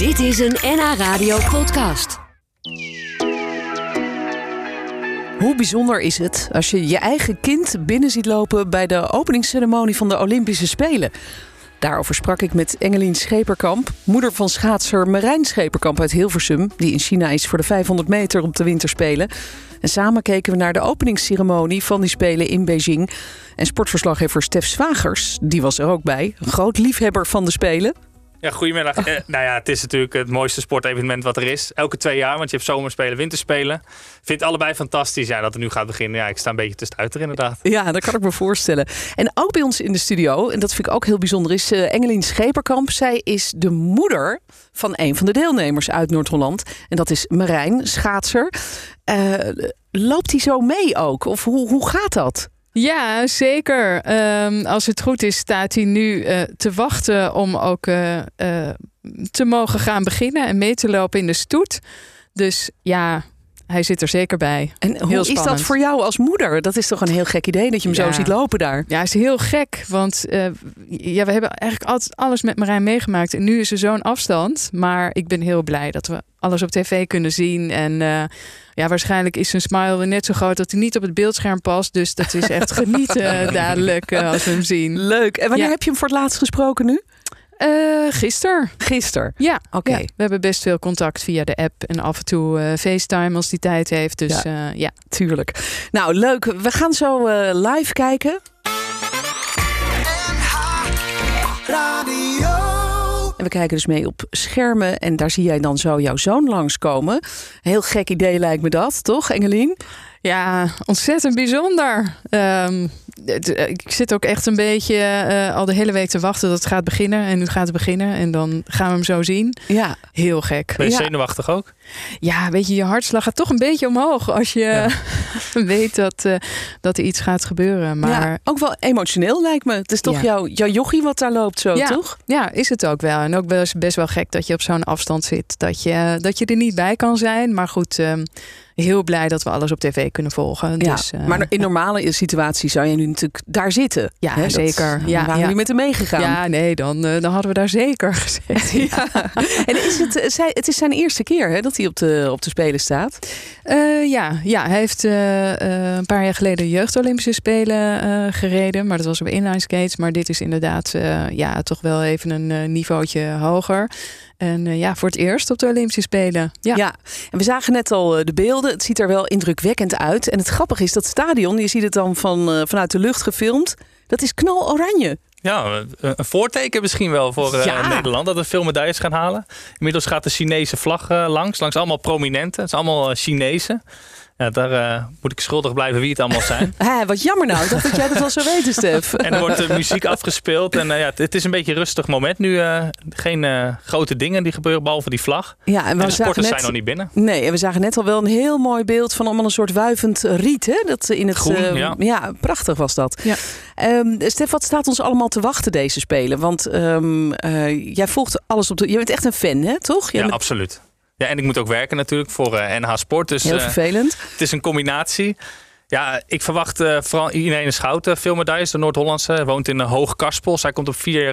Dit is een NH Radio podcast. Hoe bijzonder is het als je je eigen kind binnen ziet lopen bij de openingsceremonie van de Olympische Spelen? Daarover sprak ik met Engelien Scheperkamp, moeder van schaatser Marijn Scheperkamp uit Hilversum, die in China is voor de 500 meter op de winterspelen. En samen keken we naar de openingsceremonie van die Spelen in Beijing. En sportverslaggever Stef Zwagers, die was er ook bij, een groot liefhebber van de Spelen. Ja, goedemiddag. Eh, nou ja, het is natuurlijk het mooiste sportevenement wat er is. Elke twee jaar, want je hebt zomerspelen, winterspelen. Vind allebei fantastisch ja, dat het nu gaat beginnen. Ja, ik sta een beetje tussenuit er inderdaad. Ja, dat kan ik me voorstellen. En ook bij ons in de studio, en dat vind ik ook heel bijzonder, is uh, Engelien Scheperkamp. Zij is de moeder van een van de deelnemers uit Noord-Holland. En dat is Marijn, schaatser. Uh, loopt hij zo mee ook? Of hoe, hoe gaat dat? Ja, zeker. Um, als het goed is, staat hij nu uh, te wachten om ook uh, uh, te mogen gaan beginnen en mee te lopen in de stoet. Dus ja, hij zit er zeker bij. En heel hoe spannend. is dat voor jou als moeder? Dat is toch een heel gek idee dat je hem Ja. zo ziet lopen daar. Ja, is heel gek. Want uh, ja, we hebben eigenlijk altijd alles met Marijn meegemaakt. En nu is er zo'n afstand. Maar ik ben heel blij dat we alles op tv kunnen zien. En uh, ja, waarschijnlijk is zijn smile weer net zo groot dat hij niet op het beeldscherm past. Dus dat is echt genieten dadelijk uh, als we hem zien. Leuk. En wanneer Ja. heb je hem voor het laatst gesproken nu? Uh, gisteren. Gisteren. Ja, Oké. ja, we hebben best veel contact via de app en af en toe uh, FaceTime als die tijd heeft. Dus Ja. ja. ja. Tuurlijk. Nou, leuk. We gaan zo eh, live kijken. En we kijken dus mee op schermen. En daar zie jij dan zo jouw zoon langskomen. Heel gek idee lijkt me dat, toch, Engelien? Ja, ontzettend bijzonder. Um, ik zit ook echt een beetje uh, al de hele week te wachten dat het gaat beginnen. En nu gaat het beginnen. En dan gaan we hem zo zien. Ja. Heel gek. Ben je ja. zenuwachtig ook? Ja, weet je, je hartslag gaat toch een beetje omhoog als je ja. weet dat, uh, dat er iets gaat gebeuren. Maar ja, ook wel emotioneel lijkt me. Het is toch ja. jouw, jouw jochie wat daar loopt zo, ja. toch? Ja, is het ook wel. En ook best, best wel gek dat je op zo'n afstand zit. Dat je, dat je er niet bij kan zijn. Maar goed, um, heel blij dat we alles op tv kunnen volgen. Ja, dus, uh, maar in normale situaties zou je nu natuurlijk daar zitten. Ja, hè? zeker. Dat, ja, waren ja. jullie met hem meegegaan? Ja, nee, dan, uh, dan hadden we daar zeker gezeten. ja. En is het, zij, het is zijn eerste keer hè, dat hij op de, op de Spelen staat? Uh, ja, ja, hij heeft uh, een paar jaar geleden de Jeugd-Olympische Spelen gereden. Maar dat was op inline skates. Maar dit is inderdaad ja, toch wel even een niveautje hoger. En uh, ja, voor het eerst op de Olympische Spelen. Ja. ja, en we zagen net al uh, de beelden. Het ziet er wel indrukwekkend uit. En het grappige is dat stadion, je ziet het dan van, uh, vanuit de lucht gefilmd. Dat is knaloranje. Ja, een voorteken misschien wel voor ja. Nederland dat we veel medailles gaan halen. Inmiddels gaat de Chinese vlag langs, langs allemaal prominenten. Het is allemaal Chinezen. Ja, daar uh, moet ik schuldig blijven wie het allemaal zijn. Hé, wat jammer nou. Ik dacht dat jij dat wel zou weten, Stef. en er wordt uh, muziek afgespeeld. En uh, ja, het is een beetje een rustig moment nu. eh, geen grote dingen die gebeuren, behalve die vlag. Ja, en, en de sporters net, zijn nog niet binnen. Nee, en we zagen net al wel een heel mooi beeld van allemaal een soort wuivend riet. Hè? Dat in het, Groen, ja. ja. prachtig was dat. Ja. Um, Stef, wat staat ons allemaal te wachten deze Spelen? Want um, jij volgt alles op de... Je bent echt een fan, hè? toch? Jij ja, bent... absoluut. Ja, en ik moet ook werken natuurlijk voor NH Sport. Dus, Heel vervelend. Uh, het is een combinatie. Ja, ik verwacht uh, vooral Irene Schouten veel medailles. De Noord-Hollandse woont in Hoogkarspel. Zij komt op vier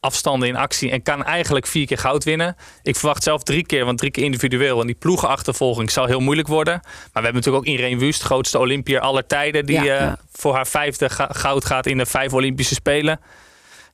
afstanden in actie en kan eigenlijk vier keer goud winnen. Ik verwacht zelf drie keer, want drie keer individueel. En die ploegenachtervolging zal heel moeilijk worden. Maar we hebben natuurlijk ook Irene Wust, grootste Olympier aller tijden. Die ja, ja. voor haar vijfde goud gaat in de vijf Olympische Spelen.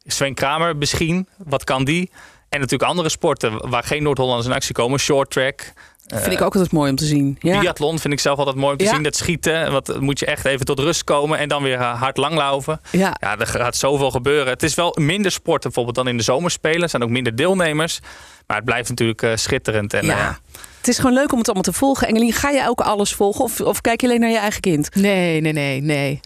Sven Kramer misschien. Wat kan die? En natuurlijk andere sporten waar geen Noord-Hollanders in actie komen. Short track. Dat vind ik ook altijd mooi om te zien. Ja. Biathlon vind ik zelf altijd mooi om te Ja. zien. Dat schieten, wat moet je echt even tot rust komen en dan weer eh, hard langlaufen. Ja. Ja, er gaat zoveel gebeuren. Het is wel minder sport bijvoorbeeld dan in de zomerspelen. Er zijn ook minder deelnemers. Maar het blijft natuurlijk eh, schitterend. En, Ja. eh, Het is gewoon leuk om het allemaal te volgen. Engelien, ga je ook alles volgen? Of, of kijk je alleen naar je eigen kind? Nee, nee, nee, nee.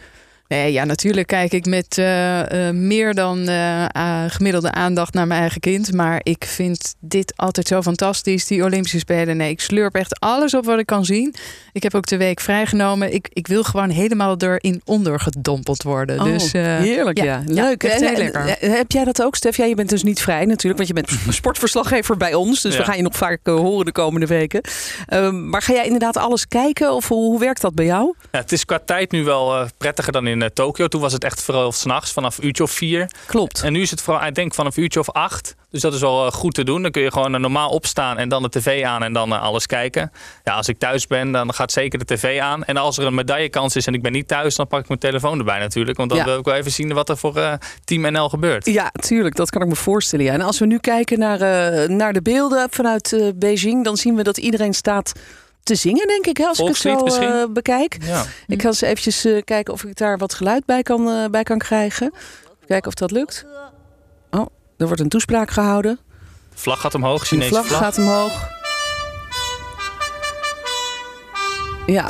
Nee, ja, natuurlijk kijk ik met eh, eh, meer dan eh, gemiddelde aandacht naar mijn eigen kind. Maar ik vind dit altijd zo fantastisch, die Olympische Spelen. Nee, ik slurp echt alles op wat ik kan zien. Ik heb ook de week vrijgenomen. Ik, ik wil gewoon helemaal erin ondergedompeld worden. Oh, dus, eh, heerlijk, ja. ja, Leuk. echt En- heel lekker. en- Heb jij dat ook, Stef? Ja, je bent dus niet vrij natuurlijk, want je bent sportverslaggever bij ons. Dus Ja. we gaan je nog vaak horen de komende weken. Ehm, maar ga jij inderdaad alles kijken of hoe, hoe werkt dat bij jou? ja, het is qua tijd nu wel eh, prettiger dan in in uh, Tokio. Toen was het echt vooral s'nachts vanaf uurtje of vier. Klopt. En nu is het vooral, ik denk vanaf uurtje of acht. Dus dat is wel goed te doen. Dan kun je gewoon normaal opstaan en dan de tv aan en dan alles kijken. Ja, als ik thuis ben, dan gaat zeker de tv aan. En als er een medaillekans is en ik ben niet thuis, dan pak ik mijn telefoon erbij natuurlijk. Want dan wil ik wel even zien wat er voor Team NL gebeurt. Ja, tuurlijk. Dat kan ik me voorstellen. Ja. En als we nu kijken naar, naar de beelden vanuit Beijing, dan zien we dat iedereen staat te zingen, denk ik, hè, als ik het zo uh, bekijk. Ja. Ik ga eens eventjes uh, kijken of ik daar wat geluid bij kan, uh, bij kan krijgen. Kijken of dat lukt. Oh, er wordt een toespraak gehouden. De vlag gaat omhoog, Chinese vlag. De vlag gaat omhoog. Ja.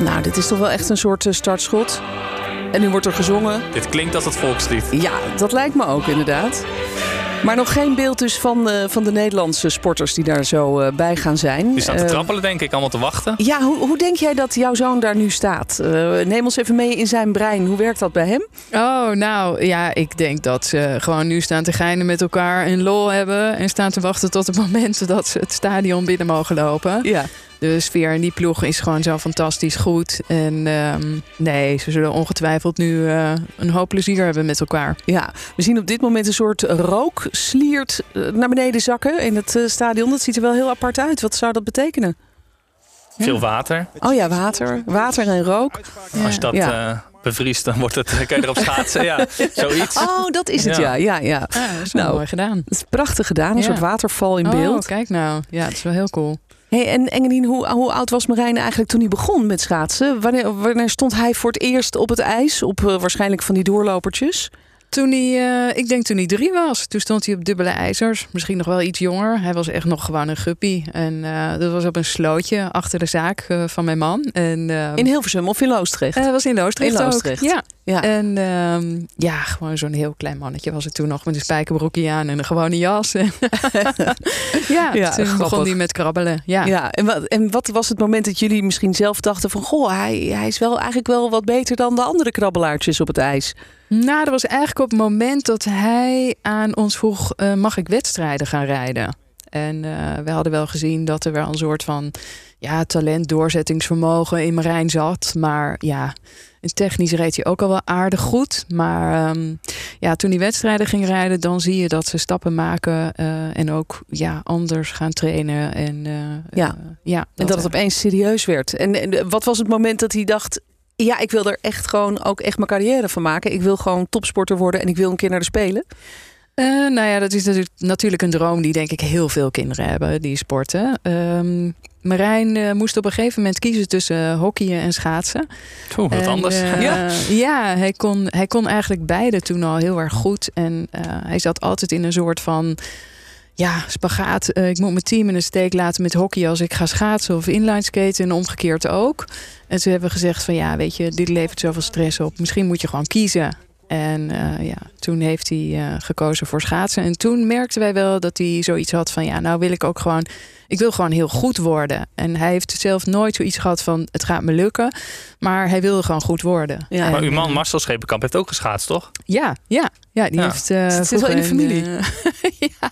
Nou, dit is toch wel echt een soort startschot. En nu wordt er gezongen. Dit klinkt als het volkslied. Ja, dat lijkt me ook inderdaad. Maar nog geen beeld dus van, uh, van de Nederlandse sporters die daar zo uh, bij gaan zijn. Die staan te uh, trappelen, denk ik, allemaal te wachten. Ja, hoe, hoe denk jij dat jouw zoon daar nu staat? neem ons even mee in zijn brein. Hoe werkt dat bij hem? Oh, nou ja, ik denk dat ze gewoon nu staan te geinen met elkaar en lol hebben. En staan te wachten tot het moment dat ze het stadion binnen mogen lopen. Ja. De sfeer in die ploeg is gewoon zo fantastisch goed. En um, nee, ze zullen ongetwijfeld nu uh, een hoop plezier hebben met elkaar. Ja, we zien op dit moment een soort rooksliert naar beneden zakken in het uh, stadion. Dat ziet er wel heel apart uit. Wat zou dat betekenen? Veel water. Oh ja, water. Water en rook. Ja. Als je dat ja. uh, bevriest, dan wordt het, kan je erop schaatsen. ja, zoiets. Oh, dat is het, ja. ja, ja, ja. dat is nou, mooi gedaan. Het is prachtig gedaan. Een soort waterval in beeld. Oh, kijk nou. Ja, het is wel heel cool. En Engelien, hoe, hoe, oud was Marijn eigenlijk toen hij begon met schaatsen? Wanneer, wanneer stond hij voor het eerst op het ijs? Op uh, waarschijnlijk van die doorlopertjes? Toen hij, uh, ik denk toen hij drie was. Toen stond hij op dubbele ijzers. Misschien nog wel iets jonger. Hij was echt nog gewoon een guppy. En uh, dat was op een slootje achter de zaak uh, van mijn man. En, in Hilversum of in Loosdrecht? Hij was in Loosdrecht, in Loosdrecht. Ja. ja. En um, ja, gewoon zo'n heel klein mannetje was het toen nog. Met een spijkerbroekje aan en een gewone jas. ja, ja, toen grappig. begon hij met krabbelen. Ja, ja en, wat, en wat was het moment dat jullie misschien zelf dachten van... Goh, hij, hij is wel eigenlijk wel wat beter dan de andere krabbelaartjes op het ijs? Nou, dat was eigenlijk op het moment dat hij aan ons vroeg: uh, mag ik wedstrijden gaan rijden? En uh, we hadden wel gezien dat er wel een soort van ja, talent, doorzettingsvermogen in Marijn zat. Maar ja, technisch reed hij ook al wel aardig goed. Maar um, ja, toen hij wedstrijden ging rijden, dan zie je dat ze stappen maken uh, en ook ja, anders gaan trainen. En, ja. ja, dat en dat het opeens serieus werd. En, en wat was het moment dat hij dacht: ja, ik wil er echt gewoon ook echt mijn carrière van maken. Ik wil gewoon topsporter worden en ik wil een keer naar de Spelen. Uh, nou ja, dat is natuurlijk een droom die denk ik heel veel kinderen hebben, die sporten. Um, Marijn uh, moest op een gegeven moment kiezen tussen hockeyen en schaatsen. Oeh, wat en, anders. ja, ja hij, kon, hij kon eigenlijk beide toen al heel erg goed. En hij zat altijd in een soort van ja, spagaat. Uh, ik moet mijn team in de steek laten met hockey als ik ga schaatsen of inline skaten en omgekeerd ook. En toen hebben gezegd van ja, weet je, dit levert zoveel stress op. Misschien moet je gewoon kiezen. En uh, ja, toen heeft hij uh, gekozen voor schaatsen. En toen merkten wij wel dat hij zoiets had van ja, nou wil ik ook gewoon ik wil gewoon heel goed worden. En hij heeft zelf nooit zoiets gehad van het gaat me lukken. Maar hij wilde gewoon goed worden. Ja. Maar uw man Marcel Schepenkamp heeft ook geschaatst, toch? Ja, ja. Ja, die heeft. Uh, het zit wel in de familie. Uh, ja.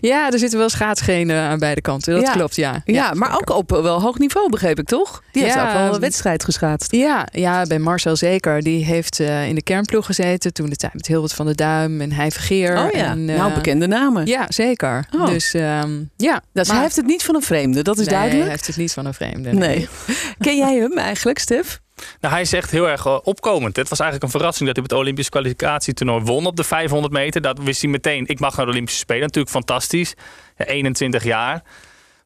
ja, er zitten wel schaatsgenen aan beide kanten. Dat ja. klopt, ja. Ja, ja maar ook op wel hoog niveau, begreep ik toch? Die heeft ook wel een wedstrijd geschaatst. Ja, ja, bij Marcel zeker. Die heeft uh, in de kernploeg gezeten. Toen de tijd met Hilbert van der Duim en Hij Vergeer. Oh ja, en, nou bekende namen. Ja, zeker. Oh. Dus um, ja. Dus maar, hij heeft het niet van een vreemde, dat is nee, duidelijk. hij heeft het niet van een vreemde. Nee. nee. Ken jij hem eigenlijk, Stef? Nou, hij is echt heel erg uh, opkomend. Het was eigenlijk een verrassing dat hij op het Olympisch kwalificatietoernooi won op de 500 meter. Dat wist hij meteen. Ik mag naar de Olympische Spelen. Natuurlijk fantastisch. Ja, 21 jaar.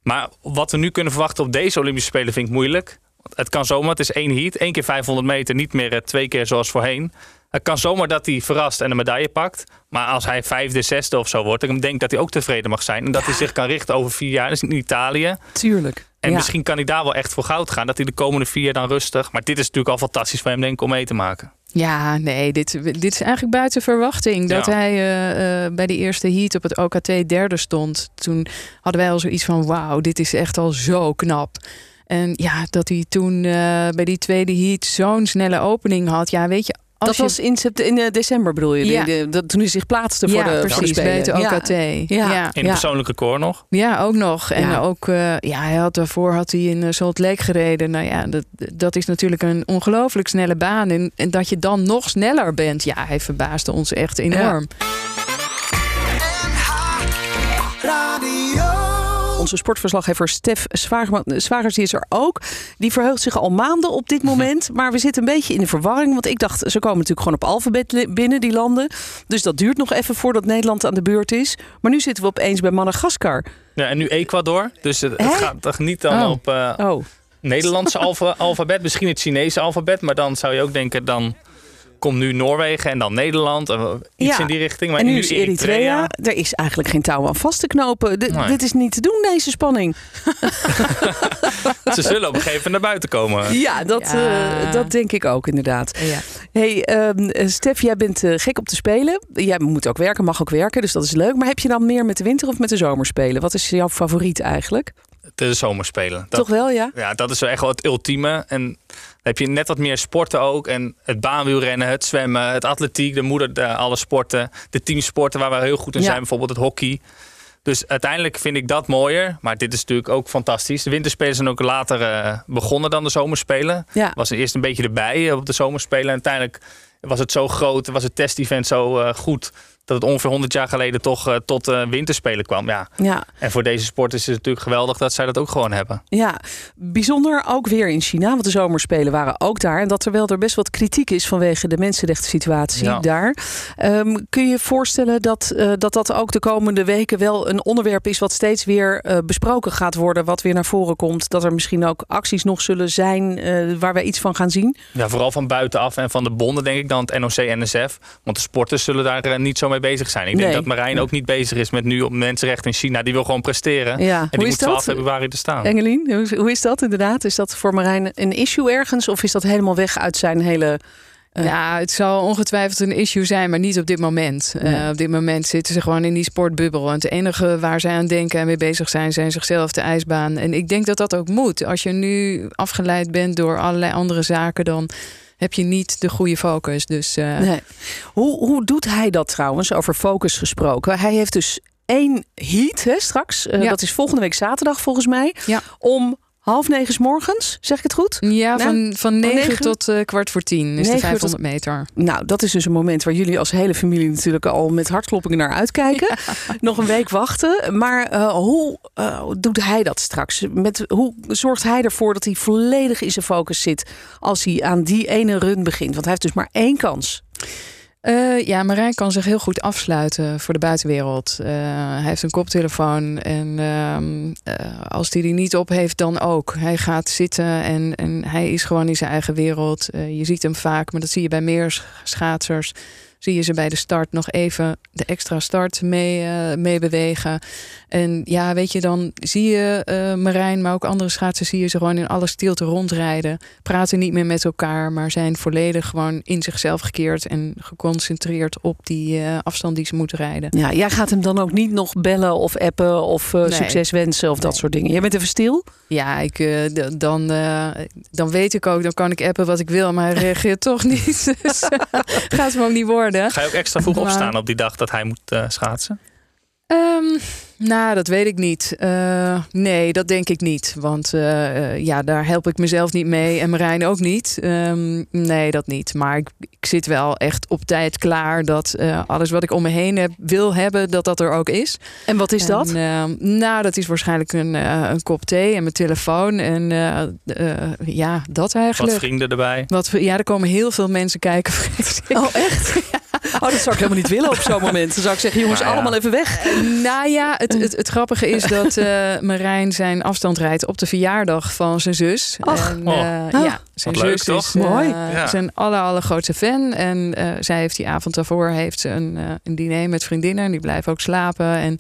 Maar wat we nu kunnen verwachten op deze Olympische Spelen vind ik moeilijk. Het kan zomaar, het is één heat. één keer 500 meter, niet meer uh, twee keer zoals voorheen. Het kan zomaar dat hij verrast en een medaille pakt. Maar als hij vijfde, zesde of zo wordt, dan denk ik dat hij ook tevreden mag zijn. En dat ja. hij zich kan richten over vier jaar. Dus in Italië. Tuurlijk. En ja. misschien kan hij daar wel echt voor goud gaan. Dat hij de komende vier jaar dan rustig. Maar dit is natuurlijk al fantastisch voor hem, denk ik, om mee te maken. Ja, nee, dit, dit is eigenlijk buiten verwachting. Dat ja. hij uh, uh, bij de eerste heat op het OKT derde stond. Toen hadden wij al zoiets van: wauw, dit is echt al zo knap. En ja, dat hij toen uh, bij die tweede heat zo'n snelle opening had. Ja, weet je, dat je- was in, eh, december bedoel je? Ja. De- de- dat, toen hij zich plaatste voor ja, de, voor de precies, bij het OKT. Ja. Ja, Ja. ja. In persoonlijk record nog. ook nog. En Ja. ook, eh, ja, hij had daarvoor had hij in uh, Salt Lake gereden. Nou ja, dat, dat is natuurlijk een ongelooflijk snelle baan. En, en dat je dan nog sneller bent, ja, hij verbaasde ons echt enorm. Onze sportverslaggever Stef Zwagers die is er ook. Die verheugt zich al maanden op dit moment. Maar we zitten een beetje in de verwarring. Want ik dacht, ze komen natuurlijk gewoon op alfabet binnen, die landen. Dus dat duurt nog even voordat Nederland aan de beurt is. Maar nu zitten we opeens bij Madagaskar. Ja, en nu Ecuador. Dus het, gaat toch niet dan Oh. op Oh, Nederlandse alfa- alfabet. Misschien het Chinese alfabet. Maar dan zou je ook denken, dan komt nu Noorwegen en dan Nederland. iets Ja. in die richting. Maar en nu is Eritrea. Eritrea. Er is eigenlijk geen touw aan vast te knopen. D- Nee. Dit is niet te doen, deze spanning. Ze zullen op een gegeven moment naar buiten komen. Ja, dat, Ja. eh, dat denk ik ook inderdaad. Ja. Hey, ehm, eh, Stef, jij bent eh, gek op te spelen. Jij moet ook werken, mag ook werken, dus dat is leuk. Maar heb je dan meer met de winter of met de zomer spelen? Wat is jouw favoriet eigenlijk? De zomerspelen. Dat, Toch wel, ja? Ja, dat is wel echt wel het ultieme. En dan heb je net wat meer sporten ook. En het baanwielrennen, het zwemmen, het atletiek, de moeder, de, alle sporten. De teamsporten waar we heel goed in Ja. zijn, bijvoorbeeld het hockey. Dus uiteindelijk vind ik dat mooier. Maar dit is natuurlijk ook fantastisch. De winterspelen zijn ook later eh, begonnen dan de zomerspelen. Ja. Was er eerst een beetje erbij eh, op de zomerspelen. En uiteindelijk was het zo groot, was het testevent zo eh, goed... dat het ongeveer 100 jaar geleden toch eh, tot eh, winterspelen kwam. Ja. Ja, En voor deze sport is het natuurlijk geweldig dat zij dat ook gewoon hebben. ja, bijzonder ook weer in China, want de zomerspelen waren ook daar. En dat terwijl er best wat kritiek is vanwege de mensenrechten situatie Ja. daar. Ehm, kun je je voorstellen dat, dat dat ook de komende weken wel een onderwerp is wat steeds weer besproken gaat worden, wat weer naar voren komt? Dat er misschien ook acties nog zullen zijn waar wij iets van gaan zien? Ja, vooral van buitenaf en van de bonden denk ik dan het NOC en NSF. Want de sporters zullen daar eh, niet zo mee bezig zijn. Ik Nee. denk dat Marijn ook niet bezig is met nu op mensenrechten in China. Die wil gewoon presteren. Ja, En hoe die is moet 12 dat? februari er staan. Engelien, hoe, is dat inderdaad? Is dat voor Marijn een issue ergens of is dat helemaal weg uit zijn hele... Eh. Ja, het zal ongetwijfeld een issue zijn, maar niet op dit moment. Eh, op dit moment zitten ze gewoon in die sportbubbel. En het enige waar zij aan denken en mee bezig zijn, zijn zichzelf de ijsbaan. En ik denk dat dat ook moet. Als je nu afgeleid bent door allerlei andere zaken, dan heb je niet de goede focus. Dus eh, Nee. Hoe, hoe doet hij dat trouwens, over focus gesproken? Hij heeft dus één heat hè, straks. Eh, Ja. Dat is volgende week zaterdag volgens mij. Ja. Om half negen 's morgens, zeg ik het goed? ja, van, van 9 negen? tot eh, kwart voor 10 is Negen de uur 500 meter. Nou, dat is dus een moment waar jullie als hele familie natuurlijk al met hartkloppingen naar uitkijken. Nog een week wachten. Maar eh, hoe eh, doet hij dat straks? Met, hoe zorgt hij ervoor dat hij volledig in zijn focus zit als hij aan die ene run begint? Want hij heeft dus maar één kans. Eh, ja, Marijn kan zich heel goed afsluiten voor de buitenwereld. Eh, hij heeft een koptelefoon en ehm, eh, als hij die niet op heeft, dan ook. Hij gaat zitten en, en hij is gewoon in zijn eigen wereld. Je ziet hem vaak, maar dat zie je bij meer sch- schaatsers. Zie je ze bij de start nog even de extra start mee, mee bewegen. En ja, weet je, dan zie je eh, Marijn, maar ook andere schaatsers, zie je ze gewoon in alle stilte rondrijden. Praten niet meer met elkaar, maar zijn volledig gewoon in zichzelf gekeerd en geconcentreerd op die eh, afstand die ze moeten rijden. Ja, jij gaat hem dan ook niet nog bellen of appen of Nee. succes wensen of dat soort dingen. Jij bent even stil. Ja, ik, dan, dan weet ik ook, dan kan ik appen wat ik wil, maar hij reageert toch niet. Dus gaat hem ook niet worden. Ga je ook extra vroeg Maar- opstaan op die dag dat hij moet eh, schaatsen? Ehm, nou, dat weet ik niet. Eh, nee, dat denk ik niet. Want eh, ja, daar help ik mezelf niet mee en Marijn ook niet. Ehm, nee, dat niet. Maar ik, ik zit wel echt op tijd klaar dat eh, alles wat ik om me heen heb, wil hebben, dat dat er ook is. En wat is dat? En, ehm, nou, dat is waarschijnlijk een, een kop thee en mijn telefoon. En eh, eh, ja, dat Wat eigenlijk. vrienden erbij? Wat, ja, er komen heel veel mensen kijken. Oh, echt? Oh, dat zou ik helemaal niet willen op zo'n moment. Dan zou ik zeggen, jongens, Nou ja. allemaal even weg. Nou ja, het, het, het grappige is dat eh, Marijn zijn afstand rijdt op de verjaardag van zijn zus. Ach. en, Oh. eh, ja, zijn Wat leuk, zus toch? is eh, Mooi. Ja. zijn aller, allergrootste fan. En eh, zij heeft die avond daarvoor heeft ze een, een diner met vriendinnen. En die blijven ook slapen. En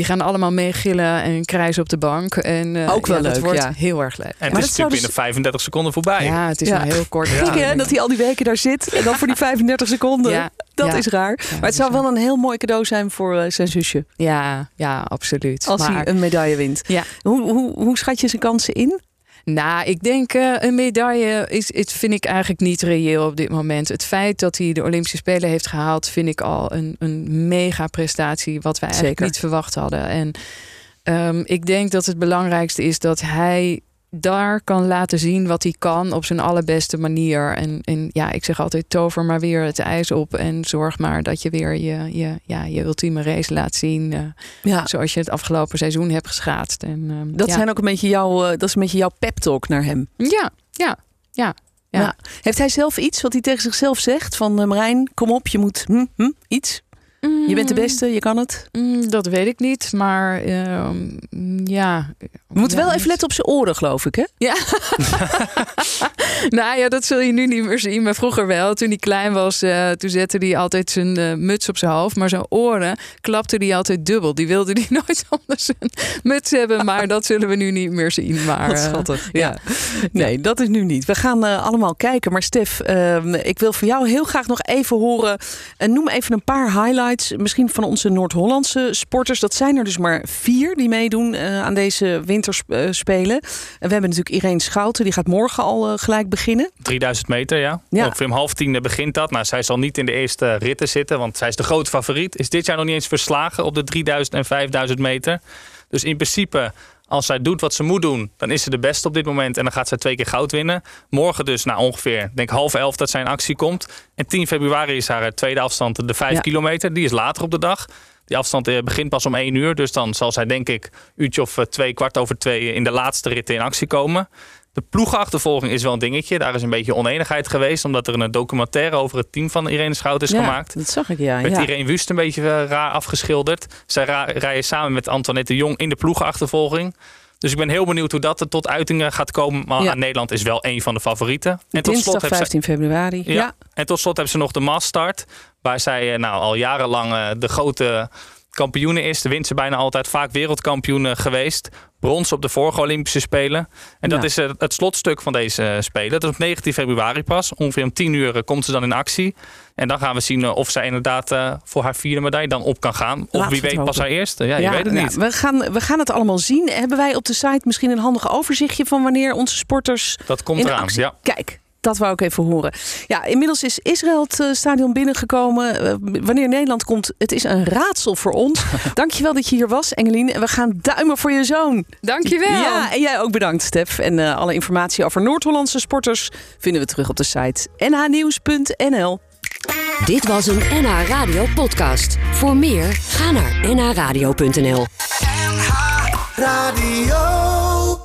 die gaan allemaal meegillen en krijzen op de bank. En, eh, Ook wel ja, dat leuk, wordt ja. heel erg leuk. En Maar het dat is zou natuurlijk dus- binnen 35 seconden voorbij. Ja, het is Ja. maar heel kort. Ja. Gek hè, dat hij al die weken daar zit en dan voor die 35 seconden. Ja, Dat ja. is raar. Ja, Maar het zou wel een heel mooi cadeau zijn voor eh, zijn zusje. Ja, ja, absoluut. Als maar, hij een medaille wint. Ja. Hoe, hoe, hoe schat je zijn kansen in? Nou, ik denk uh, een medaille is, is, vind ik eigenlijk niet reëel op dit moment. Het feit dat hij de Olympische Spelen heeft gehaald, vind ik al een, een mega prestatie, wat wij eigenlijk Zeker. niet verwacht hadden. En um, ik denk dat het belangrijkste is dat hij daar kan laten zien wat hij kan op zijn allerbeste manier. En, en ja, ik zeg altijd: tover maar weer het ijs op en zorg maar dat je weer je, je, ja, je ultieme race laat zien. Uh, Ja. Zoals je het afgelopen seizoen hebt geschaatst. En, um, Dat, ja. zijn ook een beetje jouw, eh, dat is een beetje jouw pep talk naar hem. Ja, ja, ja. Ja. Heeft hij zelf iets wat hij tegen zichzelf zegt? Van uh, Marijn, kom op, je moet hm, hm, iets. Je bent de beste, je kan het. Mm, dat weet ik niet, maar uh, ja. We moeten ja, wel even letten op zijn oren, geloof ik, hè? Ja. nou ja, dat zul je nu niet meer zien. Maar vroeger wel. Toen hij klein was, uh, toen zette hij altijd zijn uh, muts op zijn hoofd. Maar zijn oren klapte hij altijd dubbel. Die wilde hij nooit onder zijn muts hebben. Maar dat zullen we nu niet meer zien. Maar, Wat schattig. Uh, ja. Nee, dat is nu niet. We gaan allemaal kijken. Maar Stef, ehm, ik wil van jou heel graag nog even horen. noem even een paar highlights. Misschien van onze Noord-Hollandse sporters. Dat zijn er dus maar vier die meedoen aan deze winterspelen. En we hebben natuurlijk Irene Schouten. Die gaat morgen al gelijk beginnen. 3000 meter, ja. ja. Ongeveer om half tien begint dat. Nou, zij zal niet in de eerste ritten zitten. Want zij is de grote favoriet. Is dit jaar nog niet eens verslagen op de 3000 en 5000 meter. Dus in principe als zij doet wat ze moet doen, dan is ze de beste op dit moment. En dan gaat zij twee keer goud winnen. Morgen dus, nou ongeveer, denk half elf dat zij in actie komt. En 10 februari is haar tweede afstand, de 5 ja. kilometer. Die is later op de dag. Die afstand begint pas om 1 uur. Dus dan zal zij denk ik uurtje of twee, kwart over twee in de laatste ritten in actie komen. De ploegenachtervolging is wel een dingetje. Daar is een beetje oneenigheid geweest. Omdat er een documentaire over het team van Irene Schout is ja, gemaakt. dat zag ik, ja. Met ja. Irene Wust een beetje raar afgeschilderd. Zij rijden samen met Antoinette de Jong in de ploegenachtervolging. Dus ik ben heel benieuwd hoe dat er tot uitingen gaat komen. Maar ja. Nederland is wel een van de favorieten. En tot slot 15 februari. Ja. ja. En tot slot hebben ze nog de Maastart. Waar zij nou, al jarenlang de grote kampioene is. De wint ze bijna altijd. Vaak wereldkampioen geweest. Brons op de vorige Olympische Spelen. En dat Ja. is eh, het slotstuk van deze eh, Spelen. Dat is op 19 februari pas. Ongeveer om 10 uur eh, komt ze dan in actie. En dan gaan we zien eh, of zij inderdaad eh, voor haar vierde medaille dan op kan gaan. Of wie weet pas haar eerste. Ja, je weet het ja, niet. we, gaan, we gaan het allemaal zien. Hebben wij op de site misschien een handig overzichtje van wanneer onze sporters Dat komt in eraan. actie- Ja. Kijk, dat wou ik even horen. Ja, inmiddels is Israël het eh, stadion binnengekomen. Eh, wanneer Nederland komt, het is een raadsel voor ons. Dankjewel dat je hier was, Engelien. En we gaan duimen voor je zoon. Dankjewel. Ja, en jij ook bedankt, Stef. En eh, alle informatie over Noord-Hollandse sporters vinden we terug op de site nhnieuws.nl. Dit was een NH Radio podcast. Voor meer, ga naar nhradio.nl. Radio.